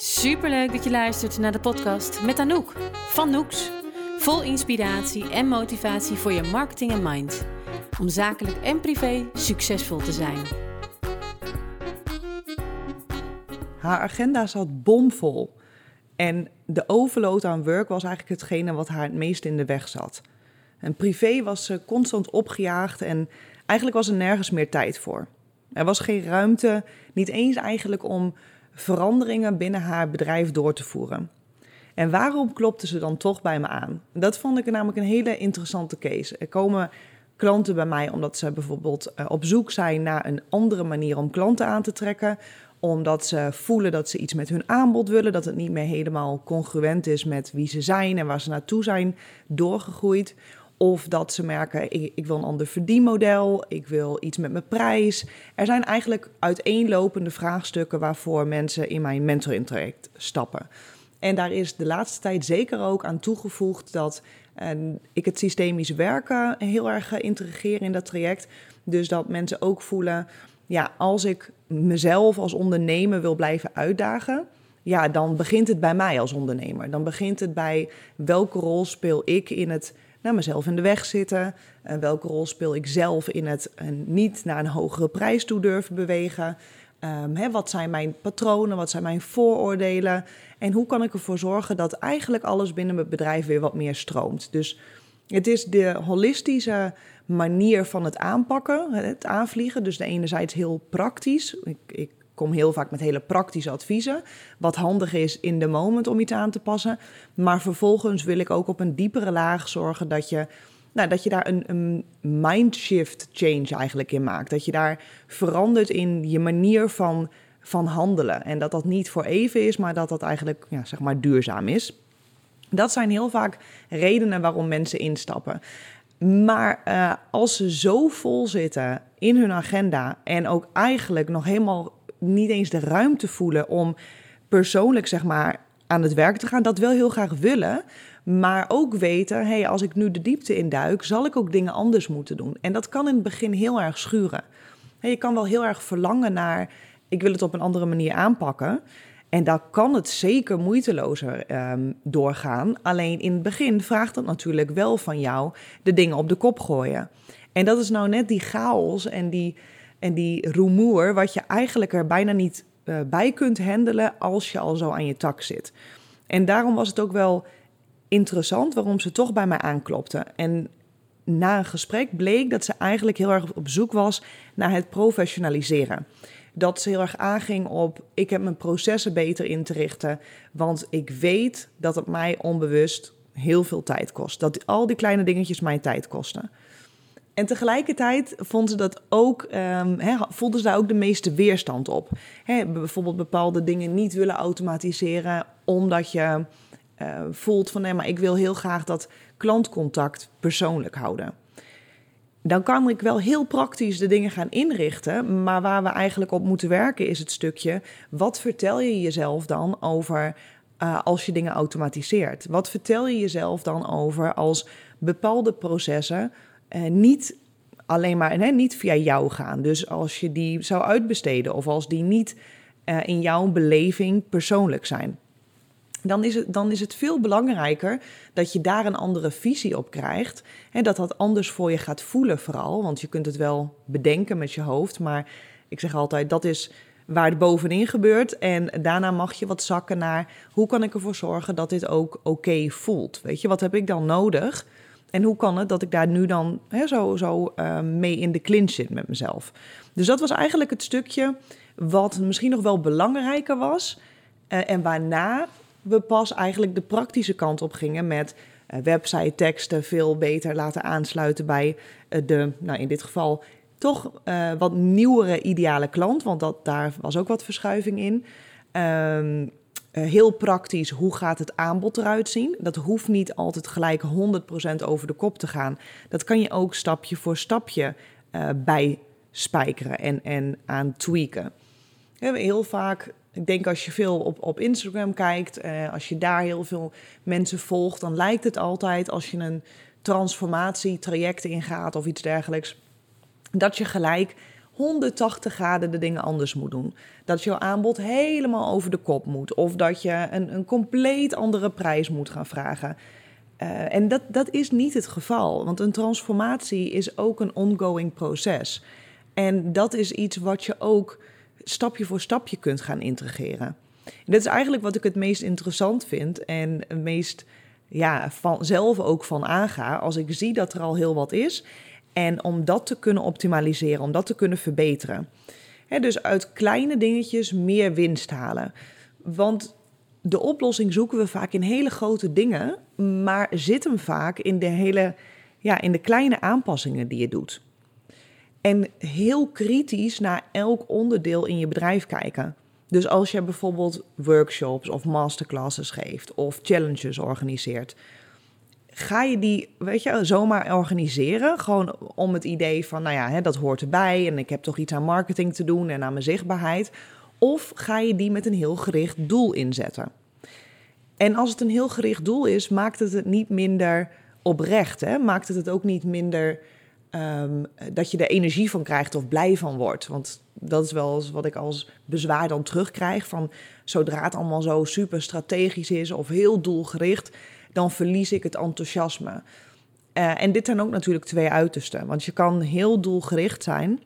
Superleuk dat je luistert naar de podcast met Anouk van Noeks. Vol inspiratie en motivatie voor je marketing en mind. Om zakelijk en privé succesvol te zijn. Haar agenda zat bomvol. En de overload aan werk was eigenlijk hetgene wat haar het meest in de weg zat. En privé was ze constant opgejaagd en eigenlijk was er nergens meer tijd voor. Er was geen ruimte, niet eens eigenlijk om veranderingen binnen haar bedrijf door te voeren. En waarom klopte ze dan toch bij me aan? Dat vond ik namelijk een hele interessante case. Er komen klanten bij mij omdat ze bijvoorbeeld eh, op zoek zijn naar een andere manier om klanten aan te trekken. Omdat ze voelen dat ze iets met hun aanbod willen, dat het niet meer helemaal congruent is met wie ze zijn en waar ze naartoe zijn doorgegroeid. Of dat ze merken, ik, wil een ander verdienmodel, ik wil iets met mijn prijs. Er zijn eigenlijk uiteenlopende vraagstukken waarvoor mensen in mijn mentoring traject stappen. En daar is de laatste tijd zeker ook aan toegevoegd dat uh, ik het systemisch werken heel erg integreer in dat traject. Dus dat mensen ook voelen, ja, als ik mezelf als ondernemer wil blijven uitdagen, ja, dan begint het bij mij als ondernemer. Dan begint het bij welke rol speel ik in het naar mezelf in de weg zitten? En welke rol speel ik zelf in het niet naar een hogere prijs toe durven bewegen? Hè, wat zijn mijn patronen? Wat zijn mijn vooroordelen? En hoe kan ik ervoor zorgen dat eigenlijk alles binnen mijn bedrijf weer wat meer stroomt? Dus het is de holistische manier van het aanpakken, het aanvliegen. Dus de enerzijds heel praktisch. Ik, ik kom heel vaak met hele praktische adviezen. Wat handig is in de moment om iets aan te passen. Maar vervolgens wil ik ook op een diepere laag zorgen dat je, nou, dat je daar een, een mindshift change eigenlijk in maakt. Dat je daar verandert in je manier van, van handelen. En dat dat niet voor even is, maar dat dat eigenlijk ja, zeg maar duurzaam is. Dat zijn heel vaak redenen waarom mensen instappen. Maar uh, als ze zo vol zitten in hun agenda en ook eigenlijk nog helemaal niet eens de ruimte voelen om persoonlijk zeg maar aan het werk te gaan. Dat wel heel graag willen, maar ook weten, hey, als ik nu de diepte induik, zal ik ook dingen anders moeten doen. En dat kan in het begin heel erg schuren. je kan wel heel erg verlangen naar, ik wil het op een andere manier aanpakken. En daar kan het zeker moeitelozer um, doorgaan. Alleen in het begin vraagt dat natuurlijk wel van jou de dingen op de kop gooien. En dat is nou net die chaos en die, en die rumoer, wat je eigenlijk er bijna niet uh, bij kunt handelen als je al zo aan je tak zit. En daarom was het ook wel interessant waarom ze toch bij mij aanklopte. En na een gesprek bleek dat ze eigenlijk heel erg op zoek was naar het professionaliseren. Dat ze heel erg aanging op: ik heb mijn processen beter in te richten, want ik weet dat het mij onbewust heel veel tijd kost. Dat al die kleine dingetjes mij tijd kosten. En tegelijkertijd vonden ze dat ook, um, he, voelden ze daar ook de meeste weerstand op. He, bijvoorbeeld bepaalde dingen niet willen automatiseren, omdat je uh, voelt van nee, maar ik wil heel graag dat klantcontact persoonlijk houden. Dan kan ik wel heel praktisch de dingen gaan inrichten, maar waar we eigenlijk op moeten werken is het stukje: wat vertel je jezelf dan over uh, als je dingen automatiseert? Wat vertel je jezelf dan over als bepaalde processen uh, niet alleen maar hè, niet via jou gaan. Dus als je die zou uitbesteden of als die niet uh, in jouw beleving persoonlijk zijn. Dan is, het, dan is het veel belangrijker dat je daar een andere visie op krijgt. En dat dat anders voor je gaat voelen, vooral. Want je kunt het wel bedenken met je hoofd. Maar ik zeg altijd: dat is waar het bovenin gebeurt. En daarna mag je wat zakken naar hoe kan ik ervoor zorgen dat dit ook oké voelt. Weet je, wat heb ik dan nodig? En hoe kan het dat ik daar nu dan hè, zo, zo uh, mee in de clinch zit met mezelf? Dus dat was eigenlijk het stukje wat misschien nog wel belangrijker was. Uh, en waarna we pas eigenlijk de praktische kant op gingen met uh, website teksten veel beter laten aansluiten bij de, nou in dit geval toch wat nieuwere ideale klant. Want dat, daar was ook wat verschuiving in. Ehm, uh, heel praktisch, hoe gaat het aanbod eruit zien? Dat hoeft niet altijd gelijk 100% over de kop te gaan. Dat kan je ook stapje voor stapje uh, bijspijkeren en, en aan tweaken. Heel vaak, ik denk als je veel op, op Instagram kijkt, uh, als je daar heel veel mensen volgt, dan lijkt het altijd als je een transformatietraject ingaat of iets dergelijks, dat je gelijk 180 graden de dingen anders moet doen. Dat jouw aanbod helemaal over de kop moet. Of dat je een, een compleet andere prijs moet gaan vragen. Uh, en dat, dat is niet het geval. Want een transformatie is ook een ongoing proces. En dat is iets wat je ook stapje voor stapje kunt gaan integreren. En dat is eigenlijk wat ik het meest interessant vind en het meest ja, van, zelf ook van aanga. Als ik zie dat er al heel wat is. En om dat te kunnen optimaliseren, om dat te kunnen verbeteren. dus uit kleine dingetjes meer winst halen. Want de oplossing zoeken we vaak in hele grote dingen, maar zit hem vaak in de hele, ja, in de kleine aanpassingen die je doet. En heel kritisch naar elk onderdeel in je bedrijf kijken. Dus als je bijvoorbeeld workshops of masterclasses geeft of challenges organiseert, ga je die, weet je, zomaar organiseren. Gewoon om het idee van, nou ja, hè, dat hoort erbij en ik heb toch iets aan marketing te doen en aan mijn zichtbaarheid. Of ga je die met een heel gericht doel inzetten? En als het een heel gericht doel is, maakt het het niet minder oprecht. Hè? Maakt het het ook niet minder um, dat je er energie van krijgt of blij van wordt. Want dat is wel eens wat ik als bezwaar dan terugkrijg. Van zodra het allemaal zo super strategisch is of heel doelgericht, dan verlies ik het enthousiasme. Uh, en dit zijn ook natuurlijk twee uitersten. Want je kan heel doelgericht zijn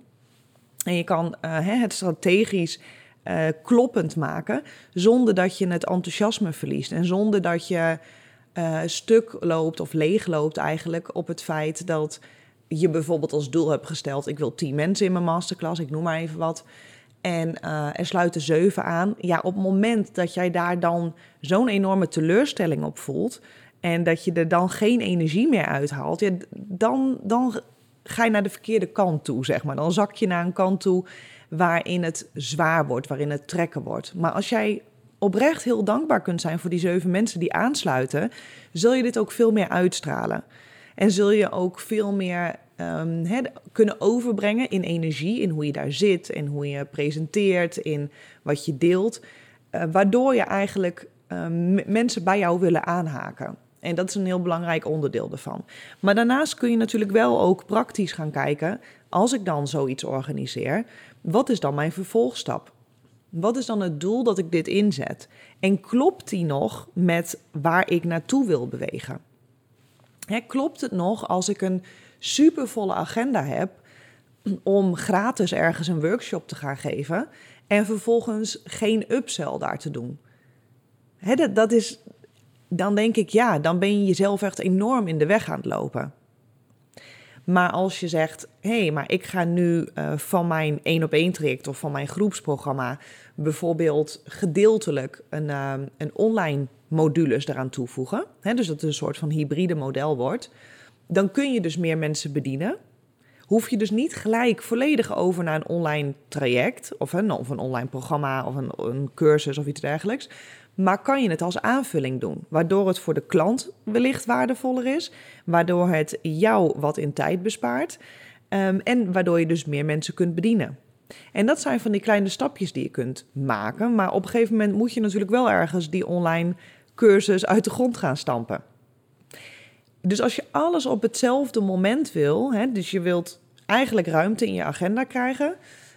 en je kan uh, het strategisch uh, kloppend maken, zonder dat je het enthousiasme verliest en zonder dat je stuk loopt of leeg loopt eigenlijk op het feit dat je bijvoorbeeld als doel hebt gesteld: ik wil 10 mensen in mijn masterclass, ik noem maar even wat. En uh, er sluiten zeven aan. Ja, op het moment dat jij daar dan zo'n enorme teleurstelling op voelt. En dat je er dan geen energie meer uithaalt. Ja, dan, dan ga je naar de verkeerde kant toe, zeg maar. Dan zak je naar een kant toe waarin het zwaar wordt, waarin het trekken wordt. Maar als jij oprecht heel dankbaar kunt zijn voor die zeven mensen die aansluiten, zul je dit ook veel meer uitstralen. En zul je ook veel meer um, kunnen overbrengen in energie, in hoe je daar zit, in hoe je presenteert, in wat je deelt. Uh, waardoor je eigenlijk um, mensen bij jou willen aanhaken. En dat is een heel belangrijk onderdeel ervan. Maar daarnaast kun je natuurlijk wel ook praktisch gaan kijken. Als ik dan zoiets organiseer, wat is dan mijn vervolgstap? Wat is dan het doel dat ik dit inzet? En klopt die nog met waar ik naartoe wil bewegen? klopt het nog als ik een supervolle agenda heb om gratis ergens een workshop te gaan geven en vervolgens geen upsell daar te doen? dat, dat is, dan denk ik ja, dan ben je jezelf echt enorm in de weg aan het lopen. Maar als je zegt, hé, hey, maar ik ga nu uh, van mijn één op één traject of van mijn groepsprogramma bijvoorbeeld gedeeltelijk een, uh, een online modules eraan toevoegen, hè, dus dat het een soort van hybride model wordt, dan kun je dus meer mensen bedienen. Hoef je dus niet gelijk volledig over naar een online traject of een, of een online programma of een, een cursus of iets dergelijks. Maar kan je het als aanvulling doen, waardoor het voor de klant wellicht waardevoller is, waardoor het jou wat in tijd bespaart um, en waardoor je dus meer mensen kunt bedienen. En dat zijn van die kleine stapjes die je kunt maken, maar op een gegeven moment moet je natuurlijk wel ergens die online cursus uit de grond gaan stampen. Dus als je alles op hetzelfde moment wil, hè, dus je wilt eigenlijk ruimte in je agenda krijgen,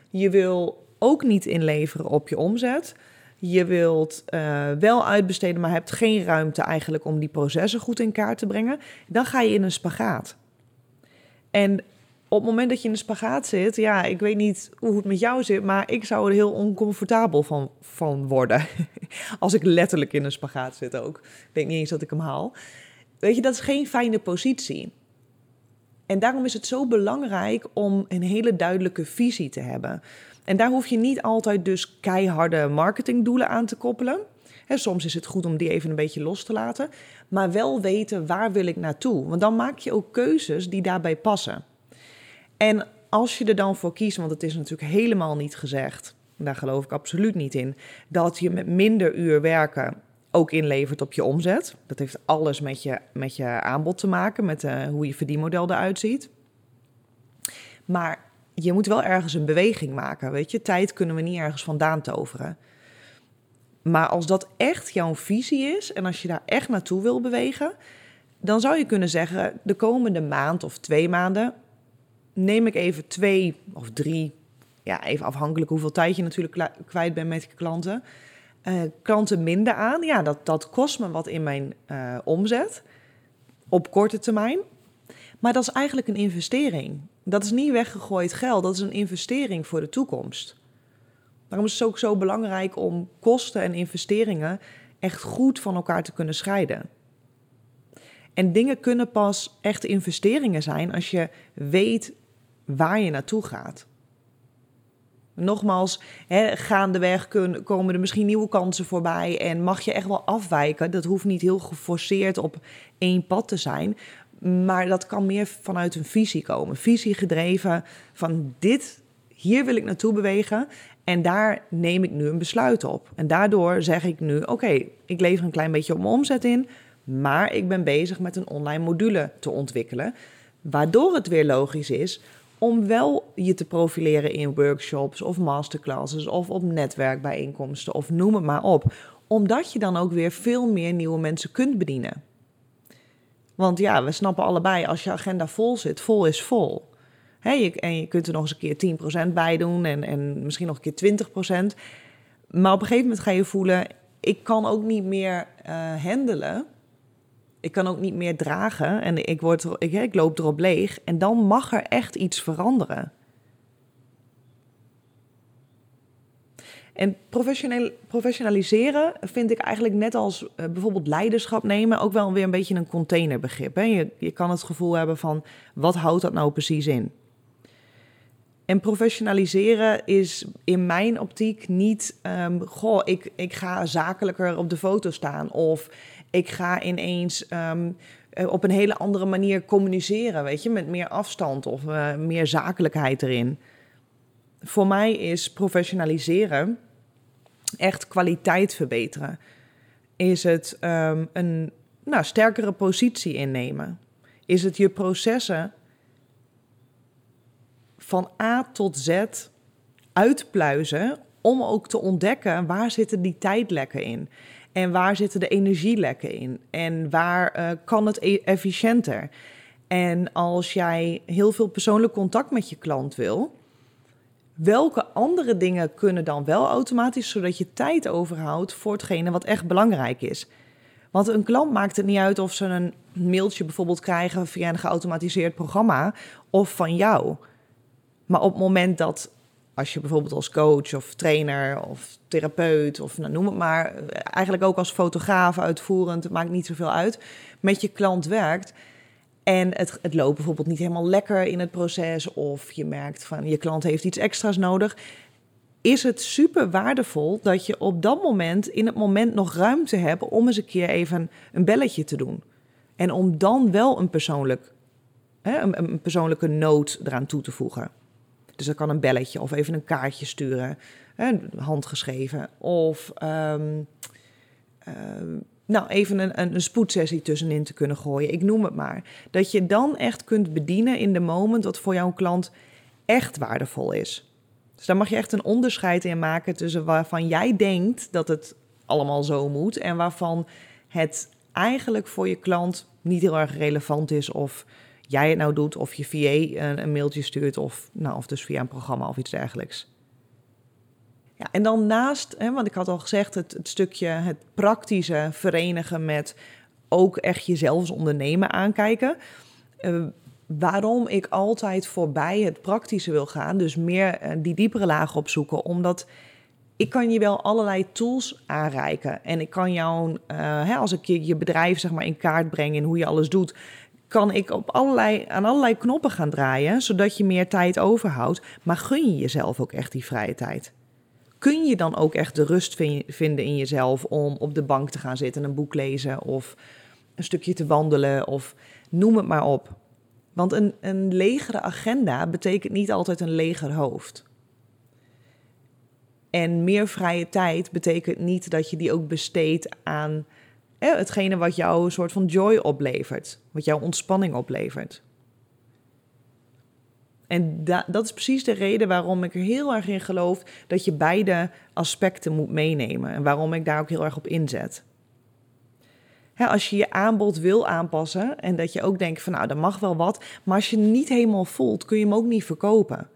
je wil ook niet inleveren op je omzet, je wilt uh, wel uitbesteden, maar hebt geen ruimte eigenlijk om die processen goed in kaart te brengen, dan ga je in een spagaat. En op het moment dat je in een spagaat zit, ja, ik weet niet hoe het met jou zit, maar ik zou er heel oncomfortabel van, van worden. Als ik letterlijk in een spagaat zit ook. Ik denk niet eens dat ik hem haal. Weet je, dat is geen fijne positie. En daarom is het zo belangrijk om een hele duidelijke visie te hebben. En daar hoef je niet altijd dus keiharde marketingdoelen aan te koppelen. He, soms is het goed om die even een beetje los te laten. Maar wel weten waar wil ik naartoe. Want dan maak je ook keuzes die daarbij passen. En als je er dan voor kiest, want het is natuurlijk helemaal niet gezegd, daar geloof ik absoluut niet in, dat je met minder uur werken ook inlevert op je omzet. Dat heeft alles met je, met je aanbod te maken, met uh, hoe je verdienmodel eruit ziet. Maar je moet wel ergens een beweging maken, weet je. Tijd kunnen we niet ergens vandaan toveren. Maar als dat echt jouw visie is en als je daar echt naartoe wil bewegen, dan zou je kunnen zeggen: de komende maand of twee maanden neem ik even twee of drie ja, even afhankelijk hoeveel tijd je natuurlijk kwijt bent met je klanten. Uh, klanten minder aan, ja, dat, dat kost me wat in mijn uh, omzet op korte termijn. Maar dat is eigenlijk een investering. Dat is niet weggegooid geld, dat is een investering voor de toekomst. Daarom is het ook zo belangrijk om kosten en investeringen echt goed van elkaar te kunnen scheiden. En dingen kunnen pas echt investeringen zijn als je weet waar je naartoe gaat. Nogmaals, hè, gaandeweg kunnen, komen er misschien nieuwe kansen voorbij en mag je echt wel afwijken. Dat hoeft niet heel geforceerd op één pad te zijn, maar dat kan meer vanuit een visie komen. Visie gedreven van dit, hier wil ik naartoe bewegen en daar neem ik nu een besluit op. En daardoor zeg ik nu, oké, ik lever een klein beetje op mijn omzet in, maar ik ben bezig met een online module te ontwikkelen. Waardoor het weer logisch is om wel je te profileren in workshops of masterclasses of op netwerkbijeenkomsten of noem het maar op. Omdat je dan ook weer veel meer nieuwe mensen kunt bedienen. Want ja, we snappen allebei, als je agenda vol zit, vol is vol. je, en je kunt er nog eens een keer 10% bij doen en, en misschien nog een keer 20%. Maar op een gegeven moment ga je voelen, ik kan ook niet meer uh, handelen ik kan ook niet meer dragen en ik, word, ik, ik loop erop leeg. En dan mag er echt iets veranderen. En professionaliseren vind ik eigenlijk net als eh, bijvoorbeeld leiderschap nemen ook wel weer een beetje een containerbegrip. Hè? Je, je kan het gevoel hebben van wat houdt dat nou precies in? En professionaliseren is in mijn optiek niet, um, goh, ik, ik ga zakelijker op de foto staan of ik ga ineens ehm, eh, op een hele andere manier communiceren, weet je, met meer afstand of uh, meer zakelijkheid erin. Voor mij is professionaliseren echt kwaliteit verbeteren. Is het um, een nou, sterkere positie innemen? Is het je processen van A tot Z uitpluizen om ook te ontdekken waar zitten die tijdlekken in. En waar zitten de energielekken in? En waar uh, kan het e-, efficiënter? En als jij heel veel persoonlijk contact met je klant wil, welke andere dingen kunnen dan wel automatisch, zodat je tijd overhoudt voor hetgene wat echt belangrijk is? Want een klant maakt het niet uit of ze een mailtje bijvoorbeeld krijgen via een geautomatiseerd programma of van jou. Maar op het moment dat als je bijvoorbeeld als coach of trainer of therapeut of nou, noem het maar, eigenlijk ook als fotograaf uitvoerend, het maakt niet zoveel uit, met je klant werkt. En het, het loopt bijvoorbeeld niet helemaal lekker in het proces, of je merkt van je klant heeft iets extra's nodig. Is het super waardevol dat je op dat moment, in het moment, nog ruimte hebt om eens een keer even een belletje te doen. En om dan wel een, persoonlijk, hè, een, een persoonlijke noot eraan toe te voegen. Dus dan kan een belletje of even een kaartje sturen, handgeschreven. Of ehm, ehm, nou, even een, een, spoedsessie tussenin te kunnen gooien. Ik noem het maar. Dat je dan echt kunt bedienen in de moment wat voor jouw klant echt waardevol is. Dus daar mag je echt een onderscheid in maken tussen waarvan jij denkt dat het allemaal zo moet en waarvan het eigenlijk voor je klant niet heel erg relevant is of jij het nou doet, of je VA een, een mailtje stuurt, of, nou, of dus via een programma of iets dergelijks. Ja, en dan naast, hè, want ik had al gezegd, het, het stukje het praktische verenigen met ook echt jezelf als ondernemer aankijken. Uh, waarom ik altijd voorbij het praktische wil gaan, dus meer uh, die diepere laag opzoeken, omdat ik kan je wel allerlei tools aanreiken. En ik kan jou, hè, als ik je, je bedrijf zeg maar in kaart breng in hoe je alles doet, kan ik op allerlei, aan allerlei knoppen gaan draaien, zodat je meer tijd overhoudt. Maar gun je jezelf ook echt die vrije tijd? Kun je dan ook echt de rust vinden in jezelf om op de bank te gaan zitten, een boek lezen of een stukje te wandelen of noem het maar op. Want een, een legere agenda betekent niet altijd een leger hoofd. En meer vrije tijd betekent niet dat je die ook besteedt aan hetgene wat jou een soort van joy oplevert, wat jouw ontspanning oplevert. En dat is precies de reden waarom ik er heel erg in geloof dat je beide aspecten moet meenemen en waarom ik daar ook heel erg op inzet. als je je aanbod wil aanpassen en dat je ook denkt van nou, dat mag wel wat, maar als je niet helemaal voelt, kun je hem ook niet verkopen.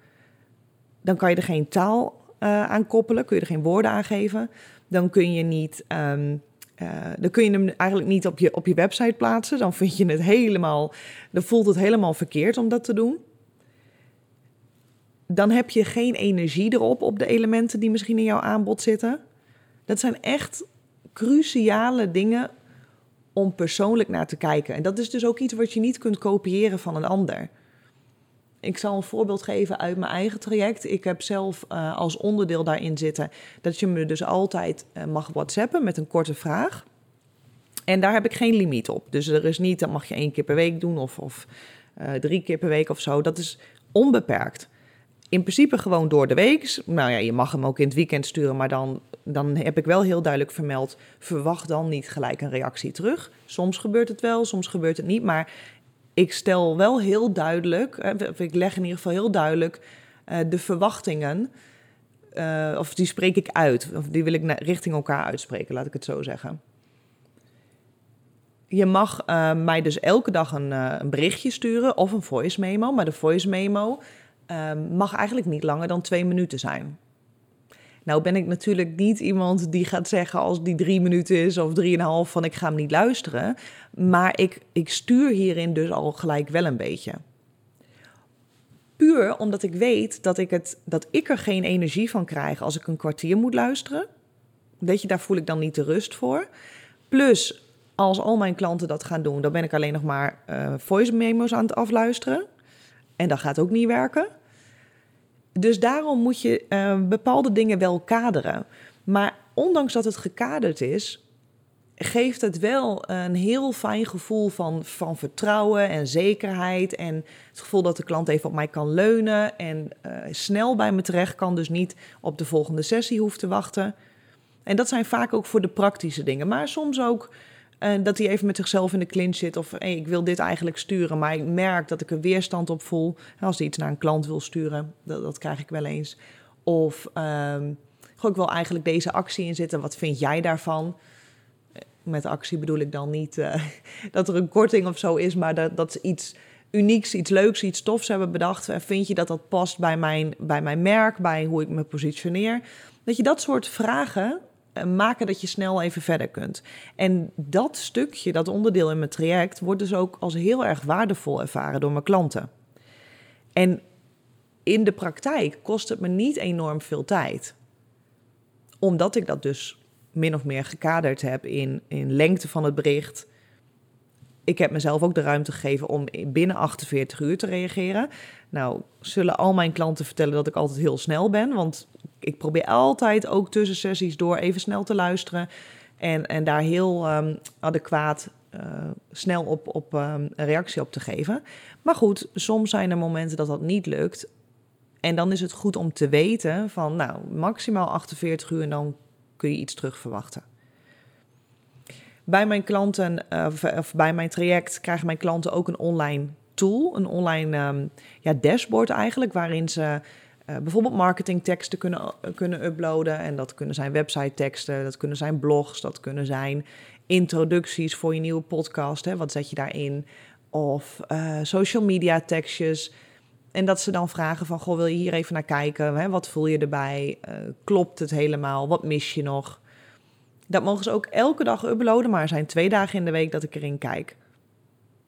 dan kan je er geen taal uh, aan koppelen, kun je er geen woorden aan geven. Dan kun je niet. Ehm, uh, dan kun je hem eigenlijk niet op je, op je website plaatsen. Dan vind je het helemaal. Dan voelt het helemaal verkeerd om dat te doen. Dan heb je geen energie erop op de elementen die misschien in jouw aanbod zitten. Dat zijn echt cruciale dingen om persoonlijk naar te kijken. En dat is dus ook iets wat je niet kunt kopiëren van een ander. Ik zal een voorbeeld geven uit mijn eigen traject. Ik heb zelf uh, als onderdeel daarin zitten dat je me dus altijd uh, mag whatsappen met een korte vraag. En daar heb ik geen limiet op. Dus er is niet, dat mag je één keer per week doen of, of uh, drie keer per week of zo. Dat is onbeperkt. In principe gewoon door de week. Nou ja, je mag hem ook in het weekend sturen, maar dan, dan heb ik wel heel duidelijk vermeld: verwacht dan niet gelijk een reactie terug. Soms gebeurt het wel, soms gebeurt het niet. Maar ik stel wel heel duidelijk, ik leg in ieder geval heel duidelijk uh, de verwachtingen, uh, of die spreek ik uit, of die wil ik richting elkaar uitspreken, laat ik het zo zeggen. Je mag uh, mij dus elke dag een, een, berichtje sturen of een voice memo, maar de voice memo mag eigenlijk niet langer dan twee minuten zijn. Nou ben ik natuurlijk niet iemand die gaat zeggen als die drie minuten is of drieënhalf van ik ga hem niet luisteren. Maar ik, ik stuur hierin dus al gelijk wel een beetje. Puur omdat ik weet dat ik, het, dat ik er geen energie van krijg als ik een kwartier moet luisteren. Weet je, daar voel ik dan niet de rust voor. Plus, als al mijn klanten dat gaan doen, dan ben ik alleen nog maar uh, voice memo's aan het afluisteren. En dat gaat ook niet werken. Dus daarom moet je uh, bepaalde dingen wel kaderen. Maar ondanks dat het gekaderd is, geeft het wel een heel fijn gevoel van, van vertrouwen en zekerheid. En het gevoel dat de klant even op mij kan leunen en uh, snel bij me terecht kan, dus niet op de volgende sessie hoeft te wachten. En dat zijn vaak ook voor de praktische dingen, maar soms ook uh, dat hij even met zichzelf in de clinch zit. Of hey, ik wil dit eigenlijk sturen, maar ik merk dat ik er weerstand op voel. Als hij iets naar een klant wil sturen, dat, dat krijg ik wel eens. Of um, ik wil eigenlijk deze actie inzetten. Wat vind jij daarvan? Met actie bedoel ik dan niet uh, dat er een korting of zo is, maar dat, dat ze iets unieks, iets leuks, iets tofs hebben bedacht. Vind je dat dat past bij mijn, bij mijn merk, bij hoe ik me positioneer? Dat je dat soort vragen eh, maken dat je snel even verder kunt. En dat stukje, dat onderdeel in mijn traject, wordt dus ook als heel erg waardevol ervaren door mijn klanten. En in de praktijk kost het me niet enorm veel tijd. Omdat ik dat dus min of meer gekaderd heb in, in lengte van het bericht. Ik heb mezelf ook de ruimte gegeven om binnen 48 uur te reageren. Nou, zullen al mijn klanten vertellen dat ik altijd heel snel ben. Want ik probeer altijd ook tussen sessies door even snel te luisteren. En, en daar heel um, adequaat uh, snel op, op um, een reactie op te geven. Maar goed, soms zijn er momenten dat dat niet lukt. En dan is het goed om te weten van, nou, maximaal 48 uur en dan kun je iets terug verwachten. Bij mijn klanten, uh, of bij mijn traject, krijgen mijn klanten ook een online tool, een online um, ja, dashboard eigenlijk, waarin ze uh, bijvoorbeeld marketingteksten kunnen, kunnen uploaden. En dat kunnen zijn website teksten, dat kunnen zijn blogs, dat kunnen zijn introducties voor je nieuwe podcast. Hè, wat zet je daarin? Of uh, social media tekstjes. En dat ze dan vragen van, goh, wil je hier even naar kijken? Hè? Wat voel je erbij? Klopt het helemaal? Wat mis je nog? Dat mogen ze ook elke dag uploaden, maar er zijn twee dagen in de week dat ik erin kijk.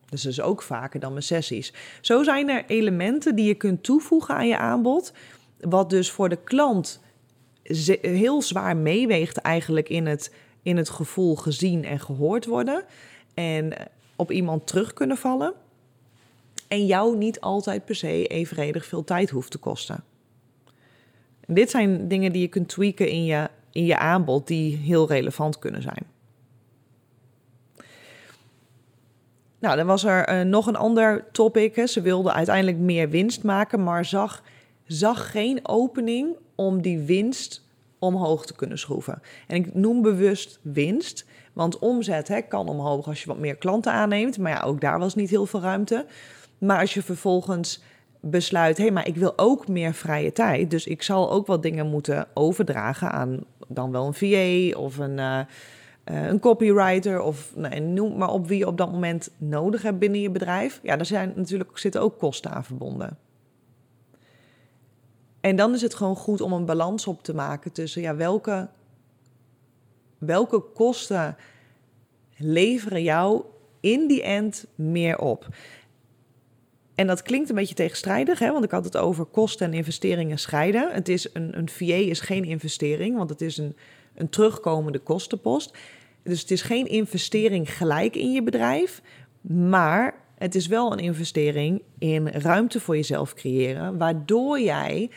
Dus dat is ook vaker dan mijn sessies. Zo zijn er elementen die je kunt toevoegen aan je aanbod, wat dus voor de klant heel zwaar meeweegt eigenlijk in het, in het gevoel gezien en gehoord worden. En op iemand terug kunnen vallen. En jou niet altijd per se evenredig veel tijd hoeft te kosten. En dit zijn dingen die je kunt tweaken in je, in je aanbod die heel relevant kunnen zijn. Nou, dan was er uh, nog een ander topic. Ze wilde uiteindelijk meer winst maken, maar zag, zag geen opening om die winst omhoog te kunnen schroeven. En ik noem bewust winst, want omzet hè, kan omhoog als je wat meer klanten aanneemt. Maar ja, ook daar was niet heel veel ruimte. Maar als je vervolgens besluit, hé, hey, maar ik wil ook meer vrije tijd. Dus ik zal ook wat dingen moeten overdragen aan dan wel een VA of een... Uh, uh, een copywriter of nou, noem maar op wie je op dat moment nodig hebt binnen je bedrijf. Ja, daar zijn natuurlijk, zitten ook kosten aan verbonden. En dan is het gewoon goed om een balans op te maken tussen ja, welke, welke kosten leveren jou in die end meer op. En dat klinkt een beetje tegenstrijdig, hè? want ik had het over kosten en investeringen scheiden. Het is een, een VA is geen investering, want het is een, een terugkomende kostenpost. Dus het is geen investering gelijk in je bedrijf, maar het is wel een investering in ruimte voor jezelf creëren, waardoor jij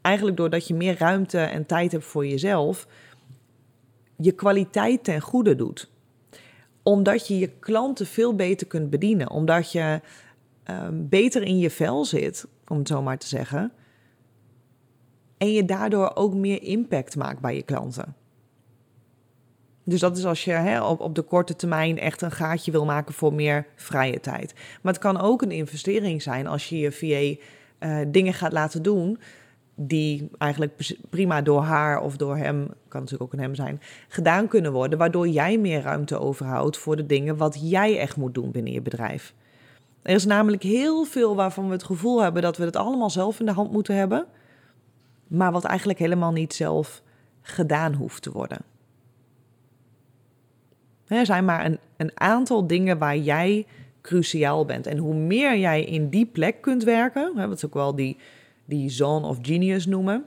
eigenlijk doordat je meer ruimte en tijd hebt voor jezelf, je kwaliteit ten goede doet. Omdat je je klanten veel beter kunt bedienen, omdat je um, beter in je vel zit, om het zo maar te zeggen. En je daardoor ook meer impact maakt bij je klanten. Dus dat is als je hè, op, op de korte termijn echt een gaatje wil maken voor meer vrije tijd. Maar het kan ook een investering zijn als je je VA eh, dingen gaat laten doen die eigenlijk prima door haar of door hem, kan natuurlijk ook een hem zijn, gedaan kunnen worden, waardoor jij meer ruimte overhoudt voor de dingen wat jij echt moet doen binnen je bedrijf. Er is namelijk heel veel waarvan we het gevoel hebben dat we het allemaal zelf in de hand moeten hebben, maar wat eigenlijk helemaal niet zelf gedaan hoeft te worden. Er zijn maar een, een aantal dingen waar jij cruciaal bent. En hoe meer jij in die plek kunt werken, wat ze ook wel die, die zone of genius noemen,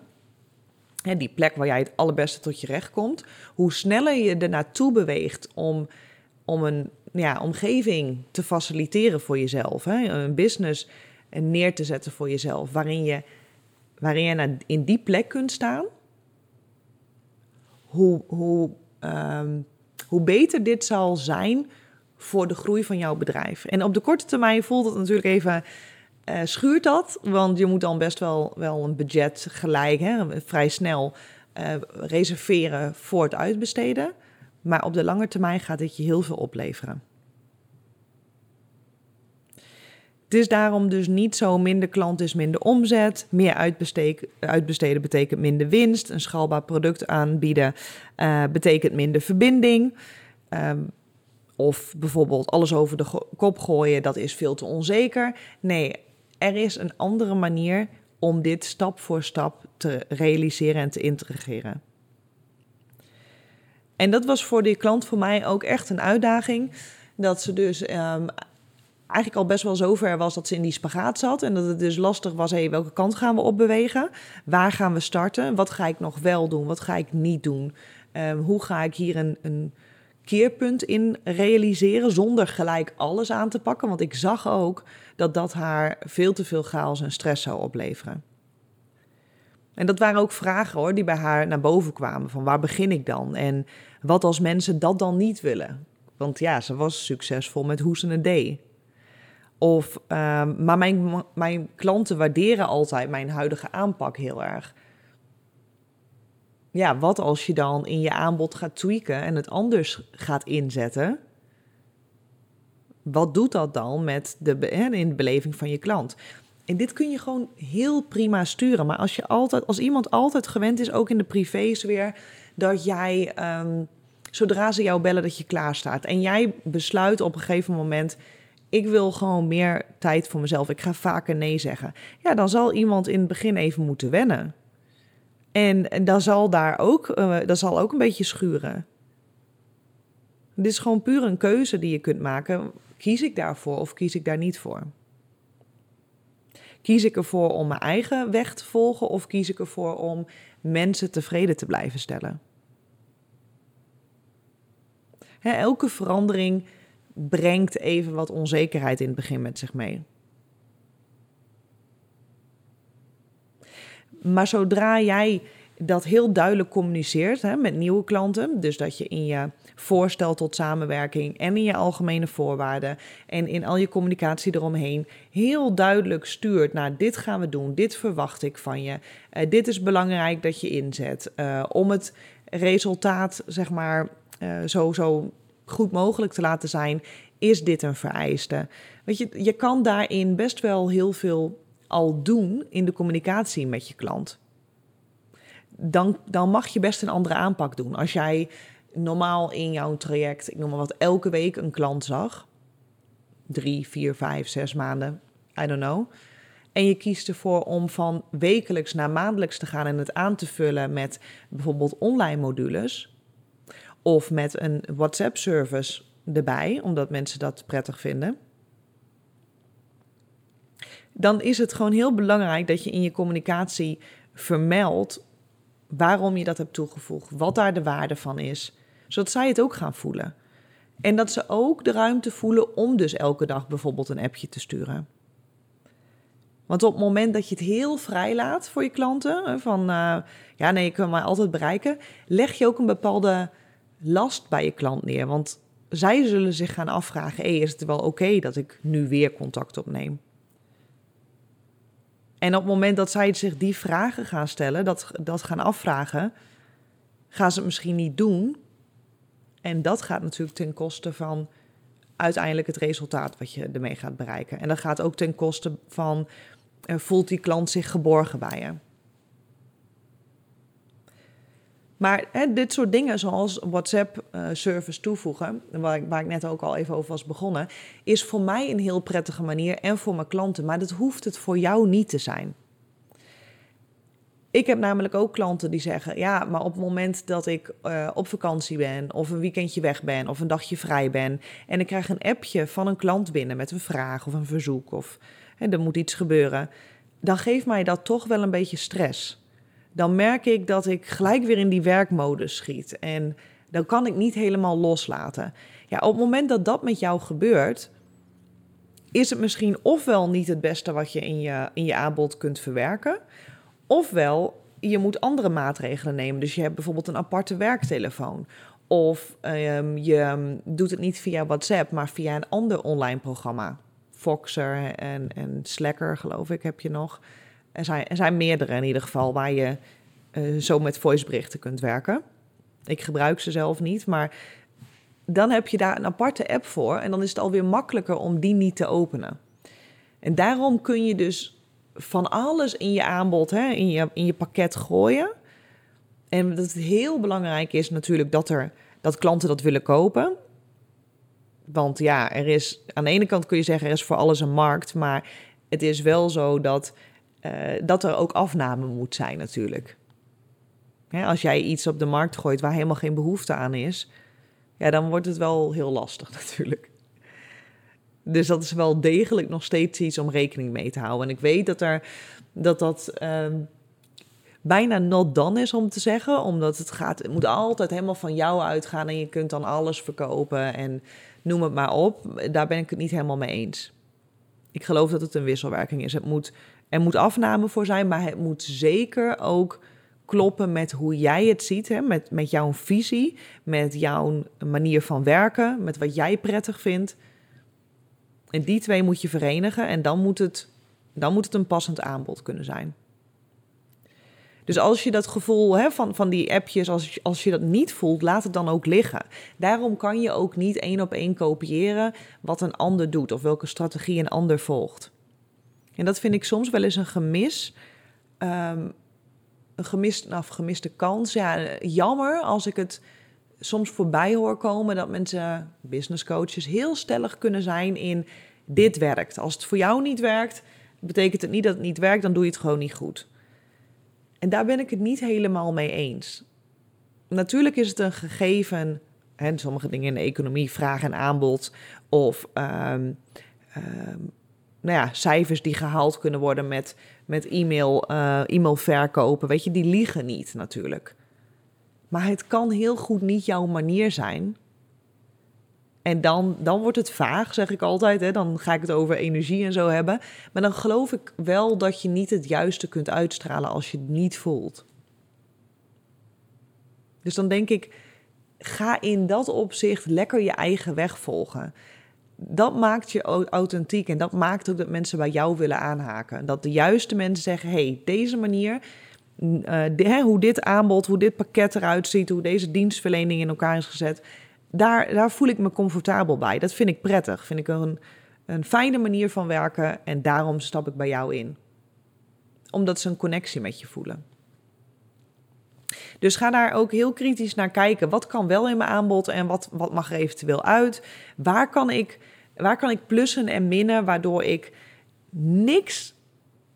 die plek waar jij het allerbeste tot je recht komt, hoe sneller je er naartoe beweegt om, om een ja, omgeving te faciliteren voor jezelf. Hè? Een business neer te zetten voor jezelf, waarin je, waarin je in die plek kunt staan. Hoe, hoe, um, hoe beter dit zal zijn voor de groei van jouw bedrijf. En op de korte termijn voelt het natuurlijk even. Uh, schuurt dat, want je moet dan best wel, wel een budget gelijk, hè, vrij snel uh, reserveren voor het uitbesteden. Maar op de lange termijn gaat dit je heel veel opleveren. Het is daarom dus niet zo minder klant is minder omzet. Meer uitbesteden betekent minder winst. Een schaalbaar product aanbieden uh, betekent minder verbinding. Um, of bijvoorbeeld alles over de kop gooien, dat is veel te onzeker. Nee, er is een andere manier om dit stap voor stap te realiseren en te integreren. En dat was voor die klant voor mij ook echt een uitdaging. Dat ze dus um, eigenlijk al best wel zover was dat ze in die spagaat zat. En dat het dus lastig was, hey, welke kant gaan we op bewegen? Waar gaan we starten? Wat ga ik nog wel doen? Wat ga ik niet doen? Um, hoe ga ik hier een, een keerpunt in realiseren zonder gelijk alles aan te pakken? Want ik zag ook dat dat haar veel te veel chaos en stress zou opleveren. En dat waren ook vragen hoor, die bij haar naar boven kwamen. Van waar begin ik dan? En wat als mensen dat dan niet willen? Want ja, ze was succesvol met hoe ze het deed. Of, ehm, maar mijn, mijn klanten waarderen altijd mijn huidige aanpak heel erg. Ja, wat als je dan in je aanbod gaat tweaken en het anders gaat inzetten? Wat doet dat dan met de, in de beleving van je klant? En dit kun je gewoon heel prima sturen. Maar als, je altijd, als iemand altijd gewend is, ook in de privésfeer, dat jij, ehm, zodra ze jou bellen, dat je klaar staat. En jij besluit op een gegeven moment, ik wil gewoon meer tijd voor mezelf. Ik ga vaker nee zeggen. Ja, dan zal iemand in het begin even moeten wennen. En, en zal daar ook, uh, dat zal ook een beetje schuren. Dit is gewoon puur een keuze die je kunt maken. Kies ik daarvoor of kies ik daar niet voor? Kies ik ervoor om mijn eigen weg te volgen of kies ik ervoor om mensen tevreden te blijven stellen? Elke verandering brengt even wat onzekerheid in het begin met zich mee. Maar zodra jij dat heel duidelijk communiceert hè, met nieuwe klanten, dus dat je in je voorstel tot samenwerking en in je algemene voorwaarden en in al je communicatie eromheen heel duidelijk stuurt naar dit gaan we doen, dit verwacht ik van je, uh, dit is belangrijk dat je inzet uh, om het resultaat zeg maar uh, zo, zo goed mogelijk te laten zijn, is dit een vereiste. Weet je, je kan daarin best wel heel veel al doen in de communicatie met je klant. Dan, dan mag je best een andere aanpak doen. Als jij normaal in jouw traject, ik noem maar wat, elke week een klant zag, drie, vier, vijf, zes maanden, I don't know. En je kiest ervoor om van wekelijks naar maandelijks te gaan en het aan te vullen met bijvoorbeeld online modules. Of met een WhatsApp-service erbij, omdat mensen dat prettig vinden. Dan is het gewoon heel belangrijk dat je in je communicatie vermeldt waarom je dat hebt toegevoegd, wat daar de waarde van is, zodat zij het ook gaan voelen. En dat ze ook de ruimte voelen om dus elke dag bijvoorbeeld een appje te sturen. Want op het moment dat je het heel vrij laat voor je klanten, van uh, ja, nee, je kunt mij altijd bereiken, leg je ook een bepaalde last bij je klant neer. Want zij zullen zich gaan afvragen: hey, is het wel oké dat ik nu weer contact opneem? En op het moment dat zij zich die vragen gaan stellen, dat, dat gaan afvragen, gaan ze het misschien niet doen. En dat gaat natuurlijk ten koste van uiteindelijk het resultaat wat je ermee gaat bereiken. En dat gaat ook ten koste van, voelt die klant zich geborgen bij je? Maar hè, dit soort dingen zoals WhatsApp-service toevoegen, waar ik, waar ik net ook al even over was begonnen, is voor mij een heel prettige manier en voor mijn klanten. Maar dat hoeft het voor jou niet te zijn. Ik heb namelijk ook klanten die zeggen: ja, maar op het moment dat ik uh, op vakantie ben, of een weekendje weg ben, of een dagje vrij ben, en ik krijg een appje van een klant binnen met een vraag of een verzoek, of hè, er moet iets gebeuren, dan geeft mij dat toch wel een beetje stress dan merk ik dat ik gelijk weer in die werkmodus schiet. En dan kan ik niet helemaal loslaten. Ja, op het moment dat dat met jou gebeurt, is het misschien ofwel niet het beste wat je in je, in je aanbod kunt verwerken, ofwel je moet andere maatregelen nemen. Dus je hebt bijvoorbeeld een aparte werktelefoon. Of ehm, je doet het niet via WhatsApp, maar via een ander online programma. Foxer en, en Slacker, geloof ik, heb je nog. Er zijn, er zijn meerdere in ieder geval waar je uh, zo met voiceberichten kunt werken. Ik gebruik ze zelf niet, maar dan heb je daar een aparte app voor en dan is het alweer makkelijker om die niet te openen. En daarom kun je dus van alles in je aanbod, hè, in, je, in je pakket gooien. En dat het heel belangrijk is natuurlijk dat, er, dat klanten dat willen kopen. Want ja, er is aan de ene kant kun je zeggen er is voor alles een markt, maar het is wel zo dat uh, dat er ook afname moet zijn natuurlijk. als jij iets op de markt gooit waar helemaal geen behoefte aan is, ja, dan wordt het wel heel lastig natuurlijk. Dus dat is wel degelijk nog steeds iets om rekening mee te houden. En ik weet dat er, dat, dat uh, bijna not done is om te zeggen, omdat het gaat, het moet altijd helemaal van jou uitgaan en je kunt dan alles verkopen en noem het maar op. Daar ben ik het niet helemaal mee eens. Ik geloof dat het een wisselwerking is. Het moet er moet afname voor zijn, maar het moet zeker ook kloppen met hoe jij het ziet, hè? Met, met jouw visie, met jouw manier van werken, met wat jij prettig vindt. En die twee moet je verenigen en dan moet het, dan moet het een passend aanbod kunnen zijn. Dus als je dat gevoel hè, van, van die appjes, als, je, als je dat niet voelt, laat het dan ook liggen. Daarom kan je ook niet één op één kopiëren wat een ander doet of welke strategie een ander volgt. En dat vind ik soms wel eens een gemis. Um, een gemist, nou, gemiste kans. Ja, jammer als ik het soms voorbij hoor komen dat mensen, business coaches, heel stellig kunnen zijn in dit werkt. Als het voor jou niet werkt, betekent het niet dat het niet werkt, dan doe je het gewoon niet goed. En daar ben ik het niet helemaal mee eens. Natuurlijk is het een gegeven, hè, sommige dingen in de economie, vraag en aanbod, of um, um, nou ja, cijfers die gehaald kunnen worden met, met e-mail, uh, e-mail verkopen. Weet je, die liegen niet natuurlijk. Maar het kan heel goed niet jouw manier zijn. En dan, dan wordt het vaag, zeg ik altijd. Hè? Dan ga ik het over energie en zo hebben. Maar dan geloof ik wel dat je niet het juiste kunt uitstralen als je het niet voelt. Dus dan denk ik, ga in dat opzicht lekker je eigen weg volgen dat maakt je authentiek en dat maakt ook dat mensen bij jou willen aanhaken. Dat de juiste mensen zeggen: hey, deze manier, uh, hoe dit aanbod, hoe dit pakket eruit ziet, hoe deze dienstverlening in elkaar is gezet, daar, daar voel ik me comfortabel bij. Dat vind ik prettig. Vind ik een, een fijne manier van werken en daarom stap ik bij jou in. Omdat ze een connectie met je voelen. Dus ga daar ook heel kritisch naar kijken. Wat kan wel in mijn aanbod en wat, wat mag er eventueel uit? Waar kan, ik, waar kan ik plussen en minnen waardoor ik niks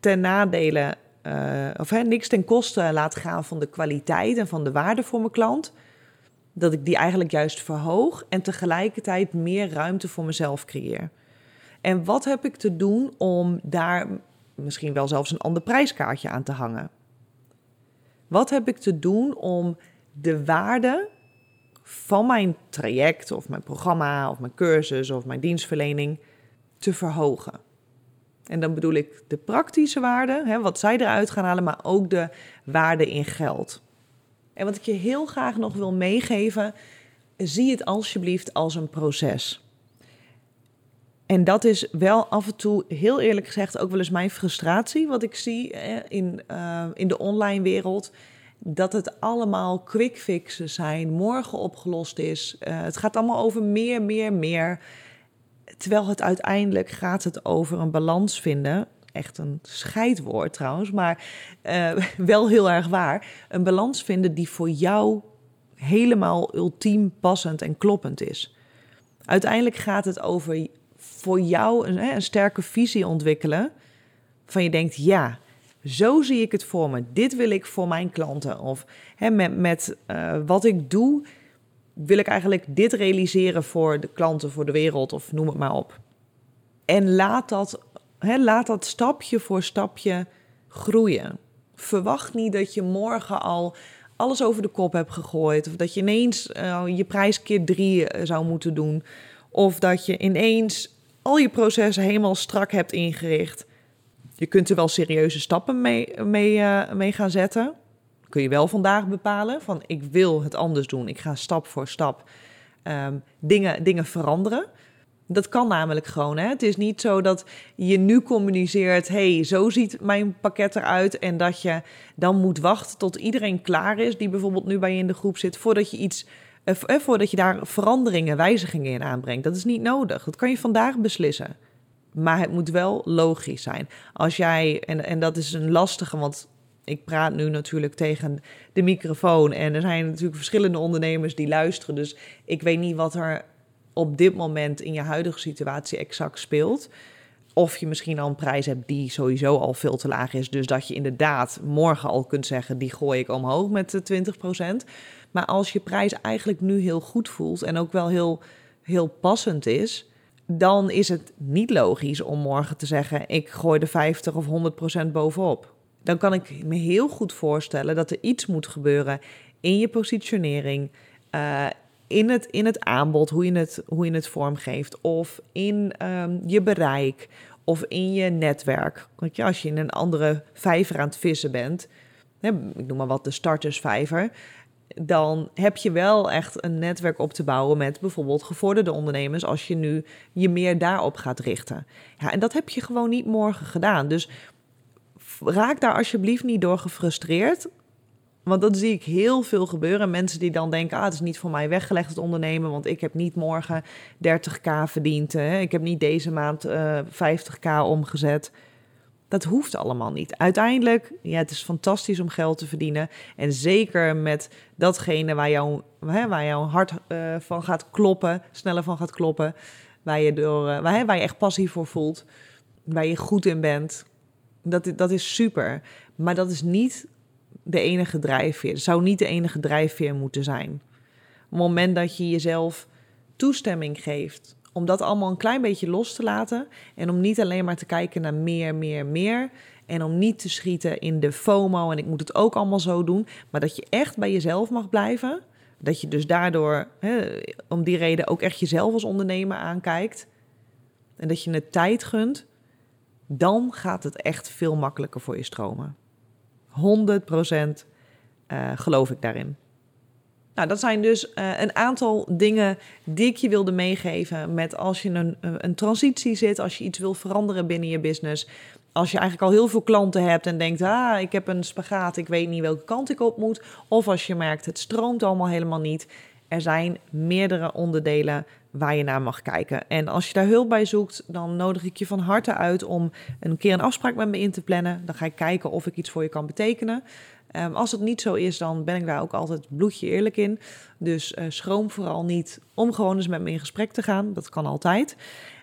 ten nadele uh, of niks ten koste laat gaan van de kwaliteit en van de waarde voor mijn klant. Dat ik die eigenlijk juist verhoog en tegelijkertijd meer ruimte voor mezelf creëer. En wat heb ik te doen om daar misschien wel zelfs een ander prijskaartje aan te hangen? Wat heb ik te doen om de waarde van mijn traject of mijn programma of mijn cursus of mijn dienstverlening te verhogen? En dan bedoel ik de praktische waarde, hè, wat zij eruit gaan halen, maar ook de waarde in geld. En wat ik je heel graag nog wil meegeven, zie het alsjeblieft als een proces. En dat is wel af en toe, heel eerlijk gezegd, ook wel eens mijn frustratie, wat ik zie in, uh, in de online wereld. Dat het allemaal quick fixes zijn, morgen opgelost is. Uh, het gaat allemaal over meer, meer, meer. Terwijl het uiteindelijk gaat het over een balans vinden. Echt een scheidwoord trouwens, maar uh, wel heel erg waar. Een balans vinden die voor jou helemaal ultiem passend en kloppend is. Uiteindelijk gaat het over voor jou een, een sterke visie ontwikkelen. Van je denkt, ja, zo zie ik het voor me. Dit wil ik voor mijn klanten. Of hè, met, met uh, wat ik doe, wil ik eigenlijk dit realiseren voor de klanten, voor de wereld of noem het maar op. En laat dat, laat dat stapje voor stapje groeien. Verwacht niet dat je morgen al alles over de kop hebt gegooid. Of dat je ineens uh, je prijs keer drie eh, zou moeten doen. Of dat je ineens al je processen helemaal strak hebt ingericht. Je kunt er wel serieuze stappen mee, mee, uh, mee gaan zetten kun je wel vandaag bepalen van ik wil het anders doen. Ik ga stap voor stap um, dingen, dingen veranderen. Dat kan namelijk gewoon. Hè? Het is niet zo dat je nu communiceert: hey, zo ziet mijn pakket eruit. En dat je dan moet wachten tot iedereen klaar is, die bijvoorbeeld nu bij je in de groep zit, voordat je iets. Eh, eh voordat je daar veranderingen, wijzigingen in aanbrengt. Dat is niet nodig. Dat kan je vandaag beslissen. Maar het moet wel logisch zijn. Als jij, en, en dat is een lastige, want ik praat nu natuurlijk tegen de microfoon en er zijn natuurlijk verschillende ondernemers die luisteren. Dus ik weet niet wat er op dit moment in je huidige situatie exact speelt. Of je misschien al een prijs hebt die sowieso al veel te laag is. Dus dat je inderdaad morgen al kunt zeggen: die gooi ik omhoog met de 20%. Maar als je prijs eigenlijk nu heel goed voelt en ook wel heel, heel passend is. Dan is het niet logisch om morgen te zeggen: ik gooi de 50 of 100% bovenop dan kan ik me heel goed voorstellen dat er iets moet gebeuren in je positionering, uh, in, het, in het aanbod, hoe je het, hoe je het vormgeeft, of in um, je bereik, of in je netwerk. Want ja, als je in een andere vijver aan het vissen bent, ik noem maar wat de startersvijver, dan heb je wel echt een netwerk op te bouwen met bijvoorbeeld gevorderde ondernemers als je nu je meer daarop gaat richten. Ja, en dat heb je gewoon niet morgen gedaan. Dus raak daar alsjeblieft niet door gefrustreerd. Want dat zie ik heel veel gebeuren. Mensen die dan denken, ah, het is niet voor mij weggelegd het ondernemen, want ik heb niet morgen 30k verdiend. Hè? Ik heb niet deze maand uh, eh, 50k omgezet. Dat hoeft allemaal niet. Uiteindelijk, ja, het is fantastisch om geld te verdienen. En zeker met datgene waar, jou, hè, waar jouw hart uh, van gaat kloppen, sneller van gaat kloppen. Waar je, door, uh, waar, waar je echt passie voor voelt. Waar je goed in bent dat, dat is super. Maar dat is niet de enige drijfveer. Het zou niet de enige drijfveer moeten zijn. Op het moment dat je jezelf toestemming geeft om dat allemaal een klein beetje los te laten en om niet alleen maar te kijken naar meer, meer, meer en om niet te schieten in de FOMO en ik moet het ook allemaal zo doen, maar dat je echt bij jezelf mag blijven. Dat je dus daardoor, om die reden, ook echt jezelf als ondernemer aankijkt. En dat je het tijd gunt dan gaat het echt veel makkelijker voor je stromen. 100% uh, eh, geloof ik daarin. Nou, dat zijn dus uh, een aantal dingen die ik je wilde meegeven met als je een, een transitie zit, als je iets wil veranderen binnen je business. Als je eigenlijk al heel veel klanten hebt en denkt, ah, ik heb een spagaat, ik weet niet welke kant ik op moet. Of als je merkt, het stroomt allemaal helemaal niet. Er zijn meerdere onderdelen waar je naar mag kijken. En als je daar hulp bij zoekt, dan nodig ik je van harte uit om een keer een afspraak met me in te plannen. Dan ga ik kijken of ik iets voor je kan betekenen. Um, als het niet zo is, dan ben ik daar ook altijd bloedje eerlijk in. Dus uh, schroom vooral niet om gewoon eens met me in gesprek te gaan. Dat kan altijd.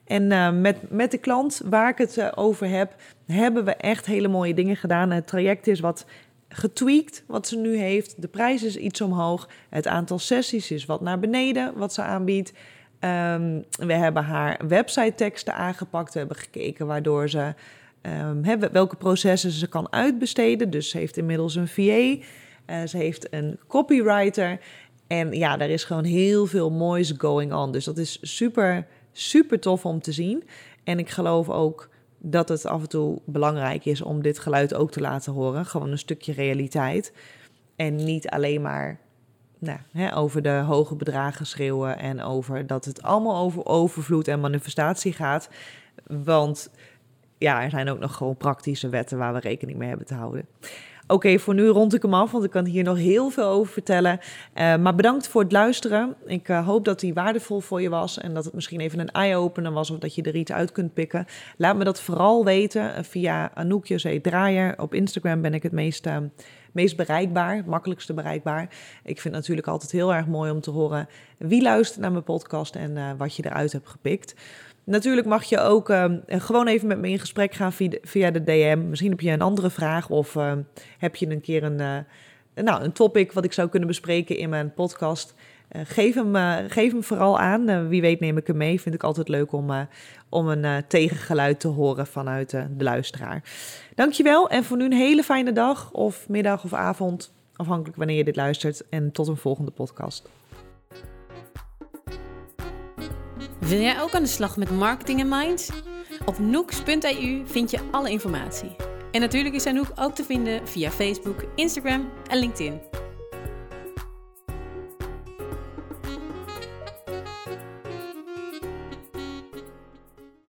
En uh, met, met de klant waar ik het uh, over heb, hebben we echt hele mooie dingen gedaan. Het traject is wat getweakt, wat ze nu heeft. De prijs is iets omhoog. Het aantal sessies is wat naar beneden, wat ze aanbiedt. Um, we hebben haar website teksten aangepakt. We hebben gekeken waardoor ze um, welke processen ze kan uitbesteden. Dus ze heeft inmiddels een VA. Uh, ze heeft een copywriter. En ja, daar is gewoon heel veel moois going on. Dus dat is super, super tof om te zien. En ik geloof ook dat het af en toe belangrijk is om dit geluid ook te laten horen. Gewoon een stukje realiteit. En niet alleen maar nou, hè, over de hoge bedragen schreeuwen en over dat het allemaal over overvloed en manifestatie gaat. Want ja, er zijn ook nog gewoon praktische wetten waar we rekening mee hebben te houden. Oké, voor nu rond ik hem af, want ik kan hier nog heel veel over vertellen. Uh, maar bedankt voor het luisteren. Ik uh, hoop dat die waardevol voor je was en dat het misschien even een eye-opener was of dat je er iets uit kunt pikken. Laat me dat vooral weten uh, via Anoukje Draaier. Op Instagram ben ik het meest, meest bereikbaar, het makkelijkste bereikbaar. Ik vind het natuurlijk altijd heel erg mooi om te horen wie luistert naar mijn podcast en wat je eruit hebt gepikt. Natuurlijk mag je ook uh, gewoon even met me in gesprek gaan via de, via de DM. Misschien heb je een andere vraag of uh, heb je een keer een, uh, nou, een topic wat ik zou kunnen bespreken in mijn podcast. geef, hem, geef hem vooral aan. wie weet neem ik hem mee. Vind ik altijd leuk om, om een tegengeluid te horen vanuit de luisteraar. Dankjewel en voor nu een hele fijne dag of middag of avond. Afhankelijk wanneer je dit luistert. En tot een volgende podcast. Wil jij ook aan de slag met marketing en mind? Op nooks.eu vind je alle informatie. En natuurlijk is Anouk ook te vinden via Facebook, Instagram en LinkedIn.